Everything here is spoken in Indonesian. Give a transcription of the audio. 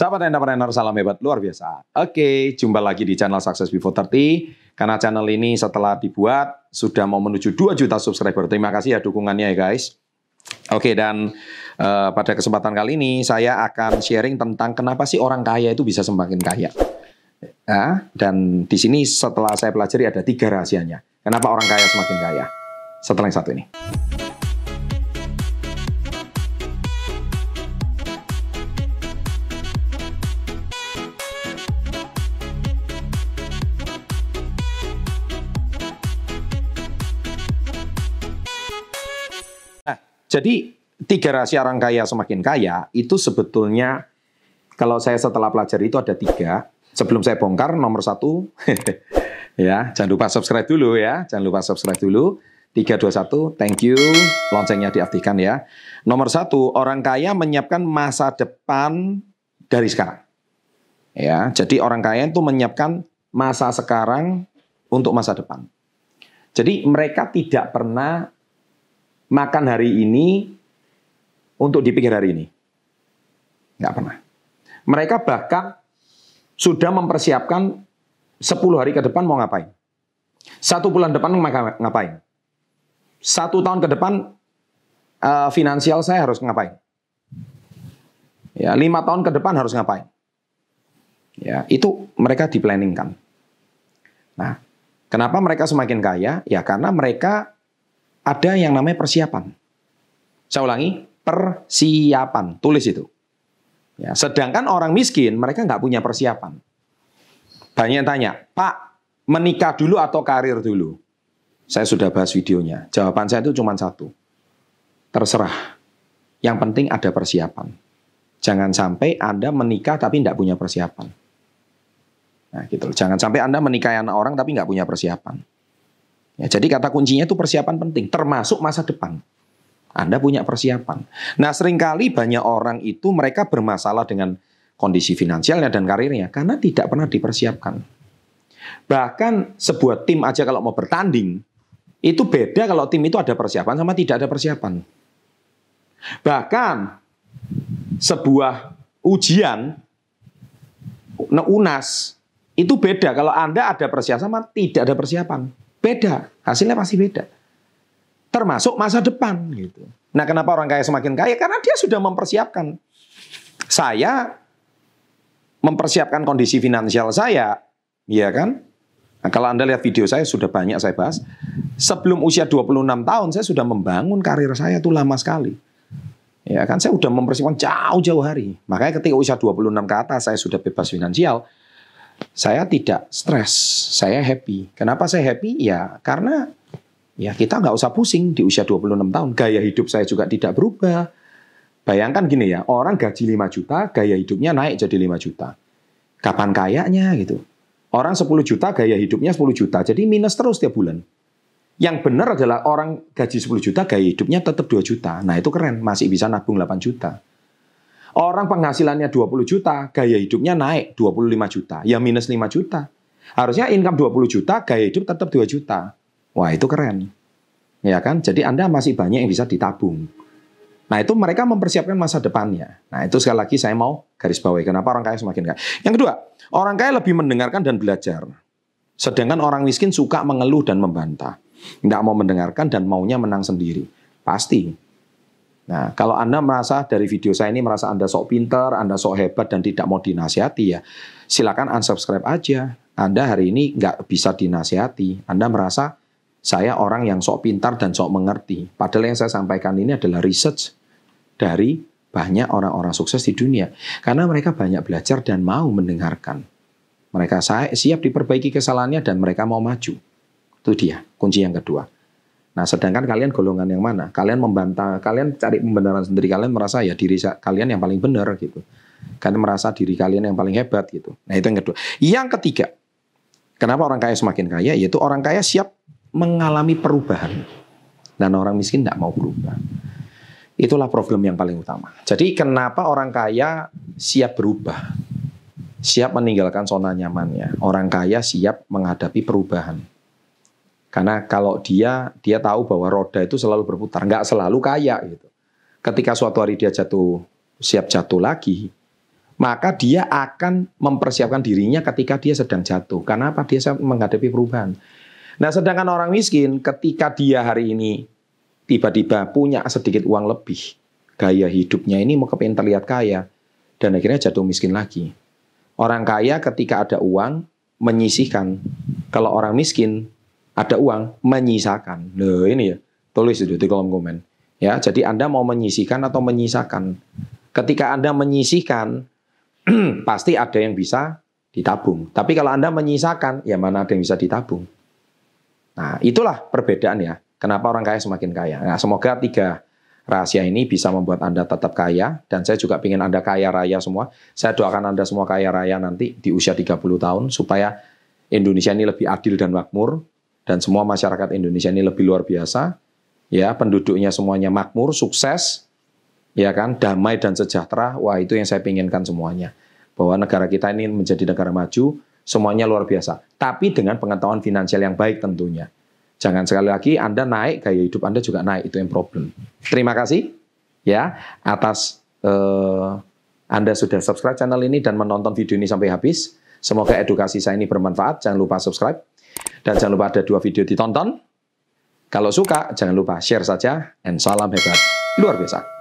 Sahabat entrepreneur, salam hebat luar biasa. Oke, jumpa lagi di channel Success Before 30. Karena channel ini setelah dibuat, sudah mau menuju 2 juta subscriber. Terima kasih ya dukungannya ya guys. Oke, dan uh, pada kesempatan kali ini saya akan sharing tentang kenapa sih orang kaya itu bisa semakin kaya. Ya, dan di sini setelah saya pelajari ada tiga rahasianya. Kenapa orang kaya semakin kaya? Setelah yang satu ini. Jadi tiga rahasia orang kaya semakin kaya itu sebetulnya kalau saya setelah pelajari itu ada tiga. Sebelum saya bongkar nomor satu, ya jangan lupa subscribe dulu ya, jangan lupa subscribe dulu. 321, thank you, loncengnya diaktifkan ya. Nomor satu, orang kaya menyiapkan masa depan dari sekarang. Ya, jadi orang kaya itu menyiapkan masa sekarang untuk masa depan. Jadi mereka tidak pernah makan hari ini untuk dipikir hari ini. Nggak pernah. Mereka bahkan sudah mempersiapkan 10 hari ke depan mau ngapain. Satu bulan depan ngapain. Satu tahun ke depan uh, finansial saya harus ngapain. Ya, lima tahun ke depan harus ngapain. Ya, itu mereka diplanningkan. Nah, kenapa mereka semakin kaya? Ya karena mereka ada yang namanya persiapan. Saya ulangi, persiapan. Tulis itu. Ya, sedangkan orang miskin, mereka nggak punya persiapan. Banyak yang tanya, Pak, menikah dulu atau karir dulu? Saya sudah bahas videonya. Jawaban saya itu cuma satu. Terserah. Yang penting ada persiapan. Jangan sampai Anda menikah tapi tidak punya persiapan. Nah, gitu. Jangan sampai Anda menikahi anak orang tapi nggak punya persiapan. Ya, jadi kata kuncinya itu persiapan penting, termasuk masa depan. Anda punya persiapan. Nah sering kali banyak orang itu mereka bermasalah dengan kondisi finansialnya dan karirnya karena tidak pernah dipersiapkan. Bahkan sebuah tim aja kalau mau bertanding, itu beda kalau tim itu ada persiapan sama tidak ada persiapan. Bahkan sebuah ujian, UNAS, itu beda kalau Anda ada persiapan sama tidak ada persiapan. Beda, hasilnya pasti beda. Termasuk masa depan gitu. Nah, kenapa orang kaya semakin kaya? Karena dia sudah mempersiapkan. Saya mempersiapkan kondisi finansial saya, ya kan? Nah, kalau Anda lihat video saya sudah banyak saya bahas. Sebelum usia 26 tahun saya sudah membangun karir saya itu lama sekali. Ya kan saya sudah mempersiapkan jauh-jauh hari. Makanya ketika usia 26 ke atas saya sudah bebas finansial saya tidak stres, saya happy. Kenapa saya happy? Ya karena ya kita nggak usah pusing di usia 26 tahun. Gaya hidup saya juga tidak berubah. Bayangkan gini ya, orang gaji 5 juta, gaya hidupnya naik jadi 5 juta. Kapan kayaknya gitu? Orang 10 juta, gaya hidupnya 10 juta. Jadi minus terus tiap bulan. Yang benar adalah orang gaji 10 juta, gaya hidupnya tetap 2 juta. Nah itu keren, masih bisa nabung 8 juta. Orang penghasilannya 20 juta, gaya hidupnya naik 25 juta, ya minus 5 juta. Harusnya income 20 juta, gaya hidup tetap 2 juta. Wah, itu keren. Ya kan? Jadi Anda masih banyak yang bisa ditabung. Nah, itu mereka mempersiapkan masa depannya. Nah, itu sekali lagi saya mau garis bawahi kenapa orang kaya semakin kaya. Yang kedua, orang kaya lebih mendengarkan dan belajar. Sedangkan orang miskin suka mengeluh dan membantah. Tidak mau mendengarkan dan maunya menang sendiri. Pasti. Nah, kalau Anda merasa dari video saya ini merasa Anda sok pinter, Anda sok hebat dan tidak mau dinasihati ya, silakan unsubscribe aja. Anda hari ini nggak bisa dinasihati. Anda merasa saya orang yang sok pintar dan sok mengerti. Padahal yang saya sampaikan ini adalah research dari banyak orang-orang sukses di dunia. Karena mereka banyak belajar dan mau mendengarkan. Mereka siap diperbaiki kesalahannya dan mereka mau maju. Itu dia kunci yang kedua. Nah, sedangkan kalian golongan yang mana? Kalian membantah, kalian cari pembenaran sendiri, kalian merasa ya diri kalian yang paling benar gitu. Kalian merasa diri kalian yang paling hebat gitu. Nah, itu yang kedua. Yang ketiga, kenapa orang kaya semakin kaya? Yaitu orang kaya siap mengalami perubahan. Dan orang miskin tidak mau berubah. Itulah problem yang paling utama. Jadi kenapa orang kaya siap berubah? Siap meninggalkan zona nyamannya. Orang kaya siap menghadapi perubahan. Karena kalau dia dia tahu bahwa roda itu selalu berputar, nggak selalu kaya gitu. Ketika suatu hari dia jatuh siap jatuh lagi, maka dia akan mempersiapkan dirinya ketika dia sedang jatuh. Karena apa? Dia menghadapi perubahan. Nah, sedangkan orang miskin ketika dia hari ini tiba-tiba punya sedikit uang lebih, gaya hidupnya ini mau kepengen terlihat kaya, dan akhirnya jatuh miskin lagi. Orang kaya ketika ada uang menyisihkan. Kalau orang miskin ada uang menyisakan. Loh ini ya, tulis itu di kolom komen. Ya, jadi Anda mau menyisihkan atau menyisakan. Ketika Anda menyisihkan, pasti ada yang bisa ditabung. Tapi kalau Anda menyisakan, ya mana ada yang bisa ditabung. Nah, itulah perbedaan ya. Kenapa orang kaya semakin kaya. Nah, semoga tiga rahasia ini bisa membuat Anda tetap kaya. Dan saya juga ingin Anda kaya raya semua. Saya doakan Anda semua kaya raya nanti di usia 30 tahun. Supaya Indonesia ini lebih adil dan makmur. Dan semua masyarakat Indonesia ini lebih luar biasa. Ya, penduduknya semuanya makmur, sukses, ya kan, damai dan sejahtera. Wah, itu yang saya inginkan semuanya. Bahwa negara kita ini menjadi negara maju, semuanya luar biasa. Tapi dengan pengetahuan finansial yang baik tentunya. Jangan sekali lagi Anda naik, gaya hidup Anda juga naik, itu yang problem. Terima kasih ya atas eh, Anda sudah subscribe channel ini dan menonton video ini sampai habis. Semoga edukasi saya ini bermanfaat. Jangan lupa subscribe. Dan jangan lupa ada dua video ditonton. Kalau suka, jangan lupa share saja. And salam hebat. Luar biasa.